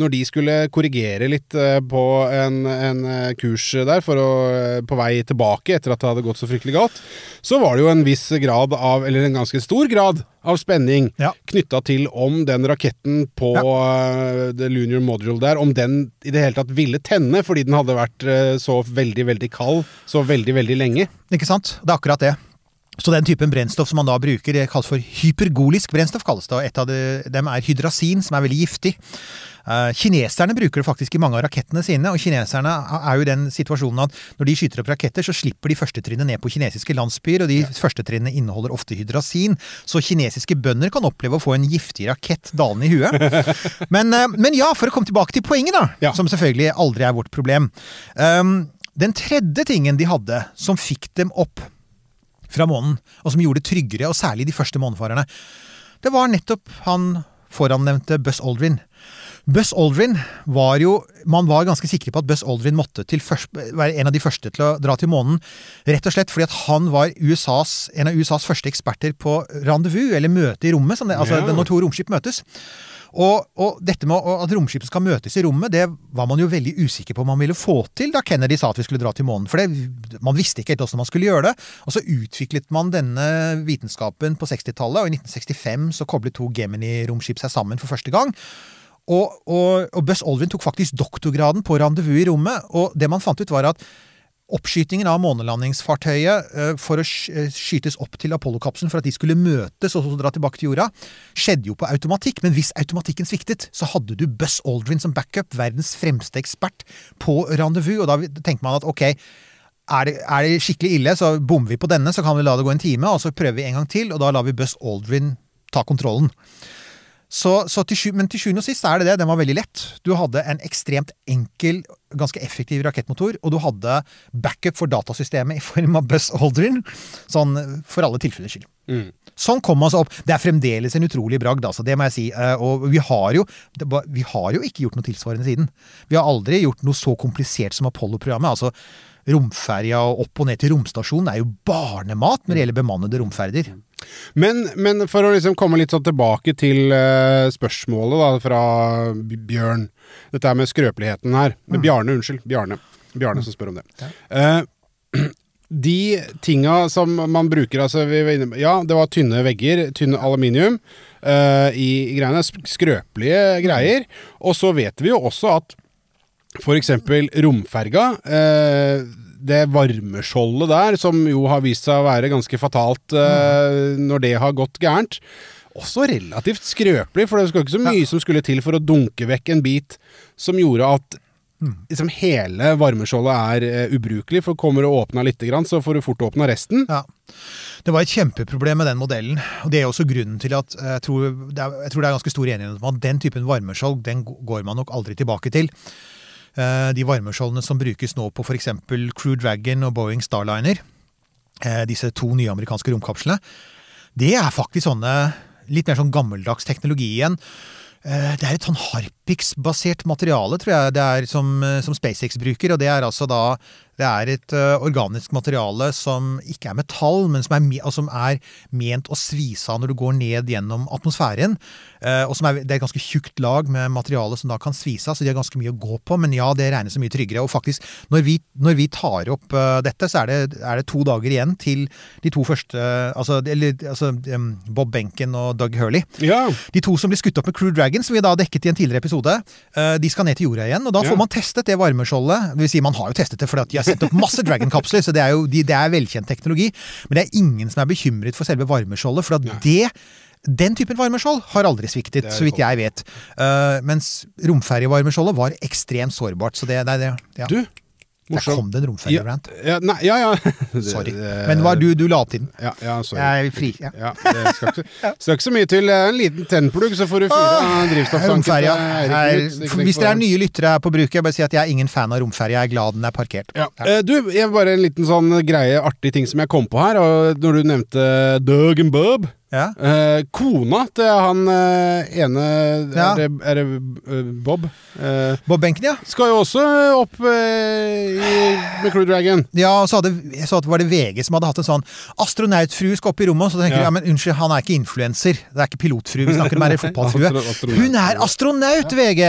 når de skulle korrigere litt eh, på en, en eh, kurs der for å, eh, på vei tilbake etter at det hadde gått så fryktelig galt, så var det jo en viss grad av, eller en ganske stor grad av spenning Ja. knytta til om den raketten på eh, The Lunar Module der, om den i det hele tatt ville tenne fordi den hadde vært eh, så veldig, veldig kald så veldig, veldig lenge. Ikke sant? Det er akkurat det. Så den typen brennstoff som man da bruker, det kalles for hypergolisk brennstoff. kalles det, og Et av de, dem er hydrasin, som er veldig giftig. Eh, kineserne bruker det faktisk i mange av rakettene sine, og kineserne er jo i den situasjonen at når de skyter opp raketter, så slipper de førstetrinnet ned på kinesiske landsbyer, og de førstetrinnene inneholder ofte hydrasin, så kinesiske bønder kan oppleve å få en giftig rakett dalende i huet. Men, eh, men ja, for å komme tilbake til poenget, da, Ja. som selvfølgelig aldri er vårt problem. Um, den tredje tingen de hadde som fikk dem opp fra månen, og som gjorde det tryggere, og særlig de første månefarerne, det var nettopp han forannevnte Buzz Aldrin. Buzz Aldrin var jo Man var ganske sikre på at Buzz Aldrin måtte til først, være en av de første til å dra til månen. Rett og slett fordi at han var USAs, en av USAs første eksperter på rendezvous, eller møte i rommet. Det, altså Ja. når to romskip møtes. Og, og dette med at romskipet skal møtes i rommet, det var man jo veldig usikker på om man ville få til da Kennedy sa at vi skulle dra til månen. For det, man visste ikke helt hvordan man skulle gjøre det. Og så utviklet man denne vitenskapen på 60-tallet, og i 1965 så koblet to Gemini-romskip seg sammen for første gang. Og, og, og Buzz Aldrin tok faktisk doktorgraden på rendezvous i rommet, og det man fant ut var at Oppskytingen av månelandingsfartøyet eh, for å eh, skytes opp til Apollo-kapselen for at de skulle møtes og så dra tilbake til jorda, skjedde jo på automatikk. Men hvis automatikken sviktet, så hadde du Buzz Aldrin som backup, verdens fremste ekspert på rendezvous. Og da tenker man at ok, er det, er det skikkelig ille, så bommer vi på denne, så kan vi la det gå en time, og så prøver vi en gang til, og da lar vi Buzz Aldrin ta kontrollen. Så, så til, men til sjuende og sist er det det. Den var veldig lett. Du hadde en ekstremt enkel, ganske effektiv rakettmotor, og du hadde backup for datasystemet i form av Buzz Aldrin. Sånn for alle tilfellers skyld. Mm. Sånn kom man seg opp. Det er fremdeles en utrolig bragd, altså, det må jeg si. Eh, Og vi har, jo, vi har jo ikke gjort noe tilsvarende siden. Vi har aldri gjort noe så komplisert som Apollo-programmet. altså Romferja og opp og ned til romstasjonen er jo barnemat når det gjelder bemannede romferder. Men, men for å liksom komme litt sånn tilbake til uh, spørsmålet da, fra Bjørn. Dette med skrøpeligheten her. Med Bjarne, unnskyld. Bjarne. Bjarne som spør om det. Uh, de tinga som man bruker altså vi inne, Ja, det var tynne vegger, tynn aluminium uh, i, i greiene. Skrøpelige greier. Og så vet vi jo også at for eksempel romferga. Eh, det varmeskjoldet der, som jo har vist seg å være ganske fatalt eh, når det har gått gærent. Også relativt skrøpelig, for det skal ikke så mye som skulle til for å dunke vekk en bit som gjorde at liksom hele varmeskjoldet er uh, ubrukelig. For kommer du og åpner litt, så får du fort åpna resten. Ja. Det var et kjempeproblem med den modellen. og Det er også grunnen til at jeg tror det er, jeg tror det er ganske stor enighet om at den typen varmeskjold den går man nok aldri tilbake til. Eh, De varmeskjoldene som brukes nå på f.eks. Crew Dragon og Boeing Starliner, eh, disse to nye amerikanske romkapslene, det er faktisk sånne litt mer sånn gammeldags teknologi igjen. Eh, Det er et sånn Harpix-basert materiale, tror jeg det er, som, eh, som SpaceX bruker. Og det er altså da Det er et uh, organisk materiale som ikke er metall, men som er, me- og som er ment å svise av når du går ned gjennom atmosfæren. Uh, og som er, Det er et ganske tjukt lag med materiale som da kan svise av, så de har ganske mye å gå på. Men ja, det regnes som mye tryggere. Og faktisk, når vi, når vi tar opp uh, dette, så er det, er det to dager igjen til de to første Altså, eller, altså um, Bob Benken og Doug Hurley. Ja. De to som ble skutt opp med Crew Dragon, som vi da dekket i en tidligere episode, eh, de skal ned til jorda igjen. Og da får man testet det varmeskjoldet. Det vil si, man har jo testet det fordi de har sendt opp masse Dragon-kapsler, så det er jo de, det er velkjent teknologi. Men det er ingen som er bekymret for selve varmeskjoldet, for at det den typen varmeskjold har aldri sviktet, så vidt jeg vet. Uh, mens romferjevarmeskjoldet var ekstremt sårbart. Så det, det, det ja. Du, Der kom det en romferjerant. Ja, ja, ja, ja. Sorry. Men hva er du du la til den? Ja, ja, sorry. Jeg er fri. Ja. Ja, det skal ikke, skal ikke så mye til. Eh, En liten tennplugg, så får du fyre drivstofftanken. Hvis på dere er nye lyttere her på bruket, bare si at jeg er ingen fan av romferja. Jeg er glad den er parkert. Ja. Ja. Du, jeg bare en liten sånn greie, artig ting som jeg kom på her. Når du nevnte Døgenbøb. Ja. eh, Kona til han eh, ene Ja. Er det, er det eh, Bob? Eh, Bob Benken, ja. skal jo også opp eh, i, med Crew Dragon. Ja, og så hadde, så var det VG som hadde hatt en sånn astronautfrue skal opp i rommet, og så tenker Ja. du ja, men unnskyld, han er ikke influenser. Det er ikke pilotfrue, vi snakker om er fotballfrue. Hun er astronaut, VG!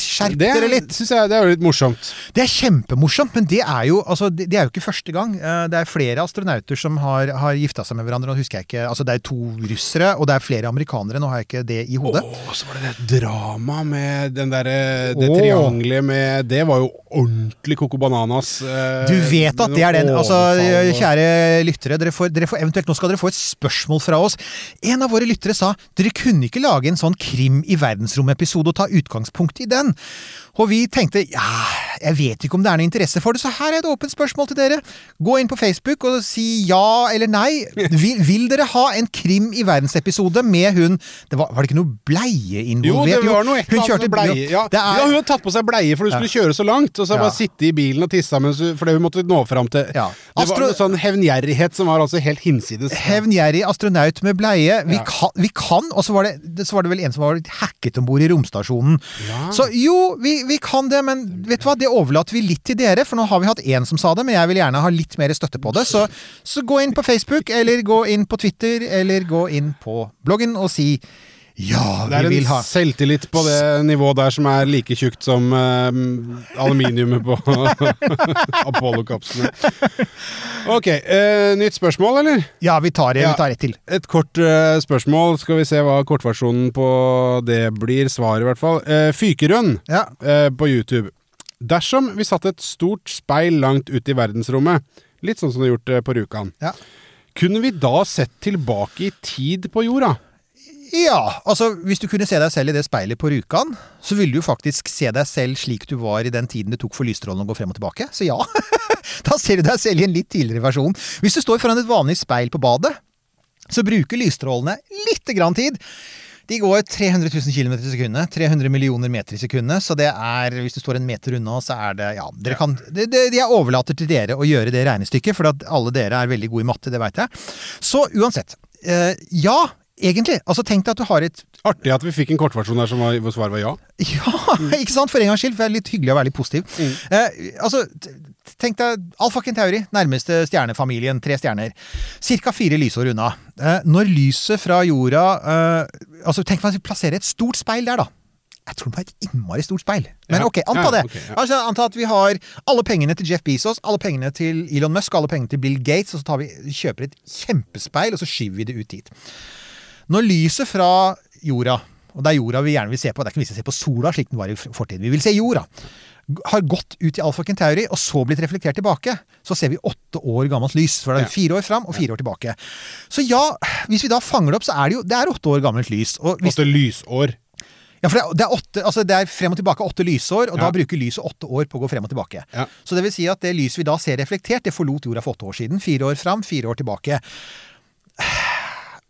Skjerp Det dere litt! Synes jeg det er jo litt morsomt. Det er kjempemorsomt, men det er jo, altså, det, det er jo ikke første gang. Eh, Det er flere astronauter som har, har gifta seg med hverandre. Nå husker jeg ikke, altså Det er to russere, og det er flere amerikanere. Nå har jeg ikke det i hodet. Å, så var det det dramaet med den der, Det Åh. triangelet med Det var jo ordentlig Coco Bananas. eh, Du vet at det er den. Altså, kjære lyttere, dere får, dere får eventuelt, nå skal dere få et spørsmål fra oss. En av våre lyttere sa dere kunne ikke lage en sånn krim i verdensrommet-episode og ta utgangspunkt i den. Og vi tenkte ja, jeg vet ikke om det er noe interesse for det, så her er et åpent spørsmål til dere. Gå inn på Facebook og si ja eller nei. Vil, vil dere ha en krim i verdensepisode med hun det var, var det ikke noe bleie involvert? Jo, det var noe Hun kjørte bleie. Ja. Er, ja, hun hadde tatt på seg bleie for hun skulle kjøre så langt, og så Ja. bare sitte i bilen og hun, fordi hun måtte nå fram til Ja. Det var en sånn hevngjerrighet som var altså helt hinsides. Hevngjerrig astronaut med bleie. Vi kan, vi kan Og så var, det, så var det vel en som var hacket om bord i romstasjonen. Så jo, vi, vi kan det, men vet du hva, det overlater vi litt til dere. For nå har vi hatt én som sa det, men jeg vil gjerne ha litt mer støtte på det. Så, så gå inn på Facebook, eller gå inn på Twitter, eller gå inn på bloggen og si ja, Det er vi en selvtillit på det nivået der som er like tjukt som eh, aluminiumet på Apollo-kapslene. Ok, eh, nytt spørsmål, eller? Ja, vi tar, Ja. vi tar ett til. Et kort eh, spørsmål. Skal vi se hva kortversjonen på det blir. Svar, i hvert fall. Uh, Fykerønn Ja. på YouTube. Dersom vi satte et stort speil langt ute i verdensrommet, litt sånn som du har gjort eh, på Rjukan, Ja. kunne vi da sett tilbake i tid på jorda? Ja, altså hvis du kunne se deg selv i det speilet på Rjukan, så ville du faktisk se deg selv slik du var i den tiden det tok for lysstrålene å gå frem og tilbake. Så ja, da ser du deg selv i en litt tidligere versjon. Hvis du står foran et vanlig speil på badet, så bruker lysstrålene litt grann tid. De går 300 000 km i sekundet. 300 millioner meter i sekundet. Så det er, hvis du står en meter unna, så er det Ja, dere kan det, det, Jeg overlater til dere å gjøre det regnestykket, for at alle dere er veldig gode i matte, det veit jeg. Så uansett. Eh, ja, egentlig. Altså tenk deg at du har et Artig at vi fikk en kortversjon der som var, hvor svaret var ja. ja, ikke sant? For en gangs skyld. For det er litt hyggelig å være litt positiv. Eh, altså, tenk deg Alfa Kentauri, nærmeste stjernefamilien, tre stjerner. Cirka fire lysår unna. Eh, når lyset fra jorda eh, Altså, tenk meg vi plasserer et stort speil der, da. Jeg tror det var et innmari stort speil. Men ok, anta det. Altså, anta at vi har alle pengene til Jeff Bezos, alle pengene til Elon Musk, alle pengene til Bill Gates, og så tar vi, kjøper et kjempespeil, og så skyver vi det ut dit. Når lyset fra jorda, og det er jorda vi gjerne vil se på, det er ikke vi skal se på sola slik den var i fortiden, vi vil se jorda, har gått ut i Alfa Kentauri og så blitt reflektert tilbake, så ser vi åtte år gammelt lys. For det er fire år fram og fire år tilbake. Så ja, hvis vi da fanger det opp, så er det jo det er åtte år gammelt lys. Åtte lysår. ja, for det det, er åtte, altså det er frem og tilbake åtte lysår, og Ja. da bruker lyset åtte år på å gå frem og tilbake. Ja. Så det vil si at det lyset vi da ser reflektert, det forlot jorda for åtte år siden. Fire år fram, fire år tilbake.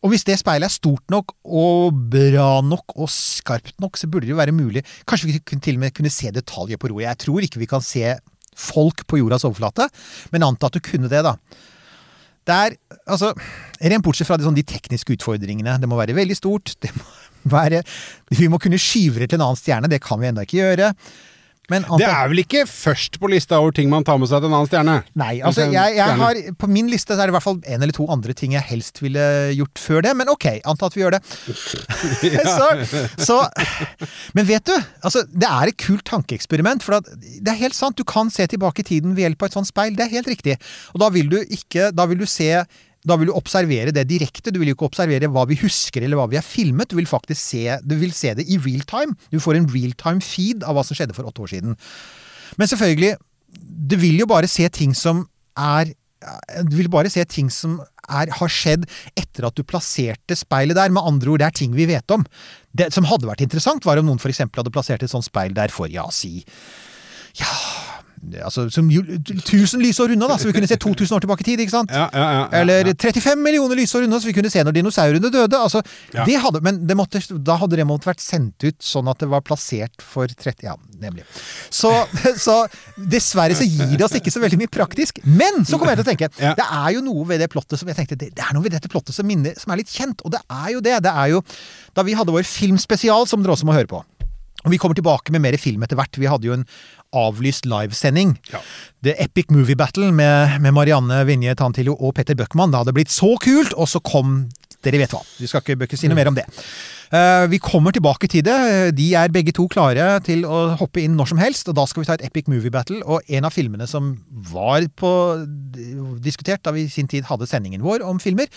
Og hvis det speilet er stort nok og bra nok og skarpt nok, så burde det jo være mulig Kanskje vi kunne- til og med kunne se detaljer på roret. Jeg tror ikke vi kan se folk på jordas overflate, men anta at du kunne det, da. Det er, altså, Rent bortsett fra de, sånn, de tekniske utfordringene. Det må være veldig stort. Må være, vi må kunne skyve det til en annen stjerne. Det kan vi ennå ikke gjøre. Det er vel ikke først på lista over ting man tar med seg til en annen stjerne? Nei, altså jeg, jeg har, På min liste er det i hvert fall en eller to andre ting jeg helst ville gjort før det, men ok, anta at vi gjør det. så, så, men vet du, altså det er et kult tankeeksperiment. For at det er helt sant, du kan se tilbake i tiden ved hjelp av et sånt speil. Det er helt riktig. Og da vil du ikke Da vil du se da vil du observere det direkte. Du vil jo ikke observere hva vi husker eller hva vi har filmet. Du vil faktisk se, du vil se det i real time. Du får en real time feed av hva som skjedde for åtte år siden. Men selvfølgelig, du vil jo bare se ting som er Du vil bare se ting som er, har skjedd etter at du plasserte speilet der. Med andre ord, det er ting vi vet om. Det som hadde vært interessant, var om noen f.eks. hadde plassert et sånt speil der for, ja, si Ja Altså, som jo, 1000 lysår unna, da, så vi kunne se 2000 år tilbake i tid, ikke sant? Ja, ja, ja, Eller ja. 35 millioner lysår unna, så vi kunne se når dinosaurene døde. Altså, det hadde, men det måtte, da hadde det måttet vært sendt ut sånn at det var plassert for 30 Ja, nemlig. Så, så dessverre så gir det oss ikke så veldig mye praktisk. Men så kommer jeg til å tenke, det er jo noe ved det plottet som jeg tenkte, det, det er noe ved dette plottet som, minner, som er litt kjent. Og det er jo det. Det er jo da vi hadde vår filmspesial, som dere også må høre på. Og vi kommer tilbake med mer film etter hvert. Vi hadde jo en avlyst livesending. Ja. The Epic Movie Battle med, med Marianne Vinje Tantillo og Petter Bøckmann. Det hadde blitt så kult, og så kom Dere vet hva. Vi skal ikke, bøkke si noe mer om det. Uh, vi kommer tilbake til det. De er begge to klare til å hoppe inn når som helst, og da skal vi ta et Epic Movie Battle. Og en av filmene som var på, diskutert da vi i sin tid hadde sendingen vår om filmer,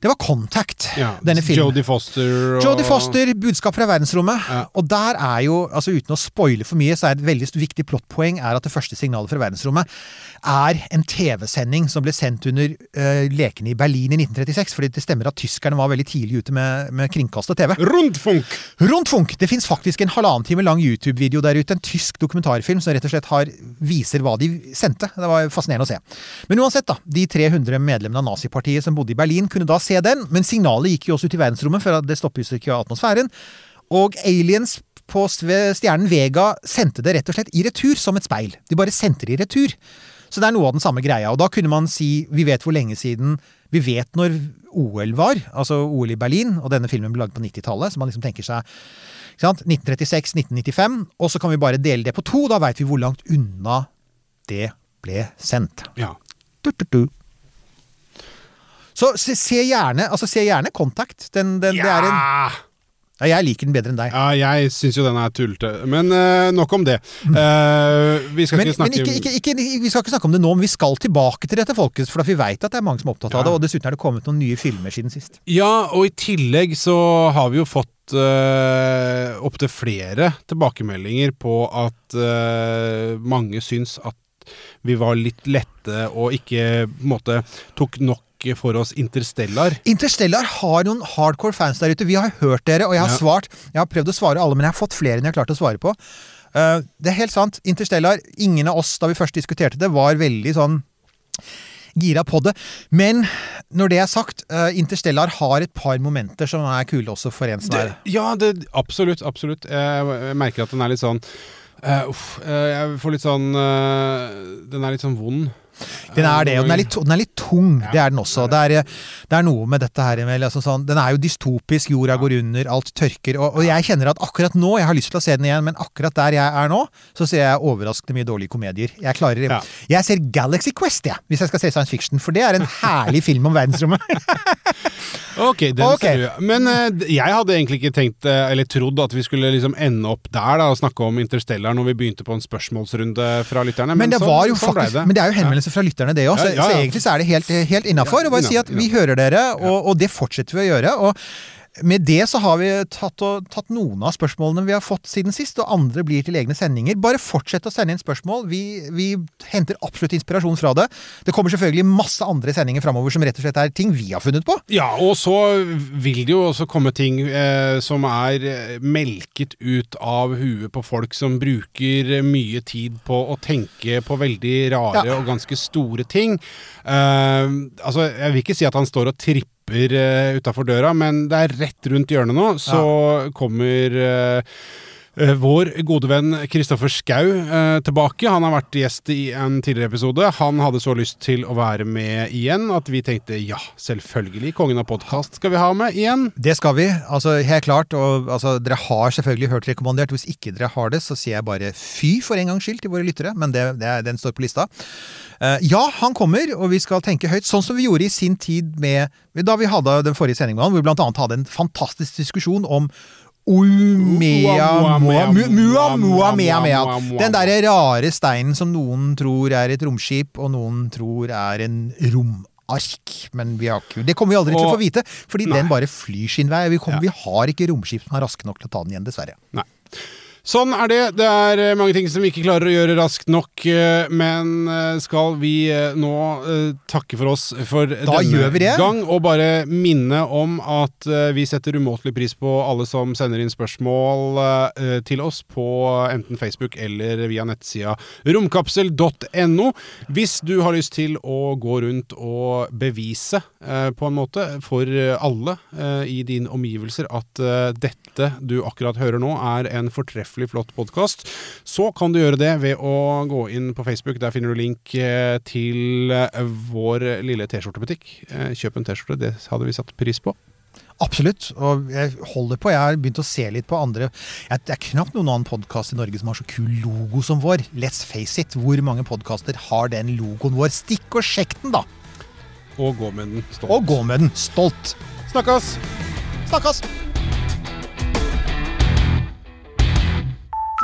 Det var Contact, Ja, denne filmen. Jodie Foster og Jodie Foster, 'Budskap fra verdensrommet'. Ja. Og der er jo, altså uten å spoile for mye, så er et veldig viktig plottpoeng er at det første signalet fra verdensrommet er en TV-sending som ble sendt under uh, lekene i Berlin i 1936. fordi det stemmer at tyskerne var veldig tidlig ute med, med kringkastet TV. Rundfunk! Rundfunk! Det fins faktisk en halvannen time lang YouTube-video der ute. En tysk dokumentarfilm som rett og slett har, viser hva de sendte. Det var fascinerende å se. Men uansett, da. De 300 medlemmene av nazipartiet som bodde i Berlin, kunne da se den. Men signalet gikk jo også ut i verdensrommet, for det stoppet jo ikke atmosfæren. Og aliens på stjernen Vega sendte det rett og slett i retur, som et speil. De bare sendte det i retur. Så det er noe av den samme greia. Og da kunne man si Vi vet hvor lenge siden Vi vet når OL var, altså OL i Berlin, og denne filmen ble laget på 90-tallet, så man liksom tenker seg ikke sant? 1936, 1995, og så kan vi bare dele det på to. Da veit vi hvor langt unna det ble sendt. Ja. Du, du, du. Så se, se gjerne altså se gjerne Contact. Den, den, det er en, ja! ja, jeg liker den bedre enn deg. Ja, jeg syns jo den er tullete. Men uh, nok om det. Uh, vi skal Men, ikke snakke men ikke, ikke, ikke, vi skal ikke snakke om det nå, men vi skal tilbake til dette, folkens. For vi veit at det er mange som er opptatt av det. Og dessuten er det kommet noen nye filmer siden sist. Ja, og i tillegg så har vi jo fått uh, opptil flere tilbakemeldinger på at uh, mange syns at vi var litt lette og ikke på en måte tok nok for oss Interstellar. Interstellar har noen hardcore fans der ute. Vi har hørt dere, og jeg har Ja. svart. Jeg har prøvd å svare alle, men jeg har fått flere enn jeg har klart å svare på. Uh, det er helt sant. Interstellar, ingen av oss da vi først diskuterte det, var veldig sånn gira på det. Men når det er sagt, eh, Interstellar har et par momenter som er kule også for en som Det, er ja, det, absolutt. Absolutt. Jeg, merker at den er litt sånn uh, Uff. jeg får litt sånn uh, Den er litt sånn vond. Den er det, og den er litt, den er litt tung. Det er den også. Det er, det er noe med dette her altså sånn, Den er jo dystopisk, jorda går under, alt tørker. Og, og jeg kjenner at akkurat nå, jeg har lyst til å se den igjen, men akkurat der jeg er nå, så ser jeg overraskende mye dårlige komedier. Jeg klarer Ja. Jeg ser Galaxy Quest, jeg, hvis jeg skal se science fiction, for det er en herlig film om verdensrommet. Ok, den okay. ser du. Men eh, jeg hadde egentlig ikke tenkt, eh, eller trodd, at vi skulle liksom ende opp der da, og snakke om Interstellar når vi begynte på en spørsmålsrunde fra lytterne. Men det, så- var jo så faktisk, det. men det er jo henvendelser fra lytterne, det òg. Ja, ja, så så, egentlig så er det helt, helt innafor. Og bare si at vi hører dere, og, og det fortsetter vi å gjøre. og med det så har vi tatt, og, tatt noen av spørsmålene vi har fått siden sist, og andre blir til egne sendinger. Bare fortsett å sende inn spørsmål. Vi, vi henter absolutt inspirasjon fra det. Det kommer selvfølgelig masse andre sendinger framover som rett og slett er ting vi har funnet på. Ja, og så vil det jo også komme ting eh, som er eh, melket ut av huet på folk som bruker mye tid på å tenke på veldig rare Ja. og ganske store ting. Eh, altså, jeg vil ikke si at han står og tripper uh, utafor døra, men det er rett rundt hjørnet nå, så kommer eh, Eh, Vår gode venn Kristoffer Schou eh, tilbake. Han har vært gjest i en tidligere episode. Han hadde så lyst til å være med igjen at vi tenkte ja, selvfølgelig. Kongen av podkast skal vi ha med igjen. Det skal vi. altså Helt klart. og altså, Dere har selvfølgelig hørt rekommandert. Hvis ikke dere har det, så sier jeg bare fy for en gangs skyld til våre lyttere. Men det, det, den står på lista. Eh, ja, han kommer, og vi skal tenke høyt. Sånn som vi gjorde i sin tid med da vi hadde den forrige sendingen med han, hvor vi annet hadde en fantastisk diskusjon om Umea Mua Mua Mea Mea. Den derre rare steinen som noen tror er et romskip, og noen tror er en romark. Men vi har ikke, det kommer vi aldri til å få vite, fordi Nei. den bare flyr sin vei. Vi, kommer, Ja. vi har ikke romskip som er raske nok til å ta den igjen, dessverre. Nei. Sånn er det. Det er eh, mange ting som vi ikke klarer å gjøre raskt nok. eh, Men eh, skal vi nå takke for oss for Da denne gang, og bare minne om at vi setter umåtelig pris på alle som sender inn spørsmål til oss på enten Facebook eller via nettsida romkapsel.no. Hvis du har lyst til å gå rundt og bevise på en måte for alle i dine omgivelser at dette du akkurat hører nå, er en fortreffelig flott podkast, så kan du gjøre det ved å gå inn på Facebook. Der finner du link eh, til eh, vår lille T-skjortebutikk. Eh, Kjøp en T-skjorte, det hadde vi satt pris på. Absolutt. Og jeg holder på. Jeg har begynt å se litt på andre jeg, Det er knapt noen annen podkast i Norge som har så kul logo som vår. Let's face it. Hvor mange podkaster har den logoen vår? Stikk og sjekk den, da! Og gå med den stolt. Og gå med den stolt. Snakkes! Snakkes!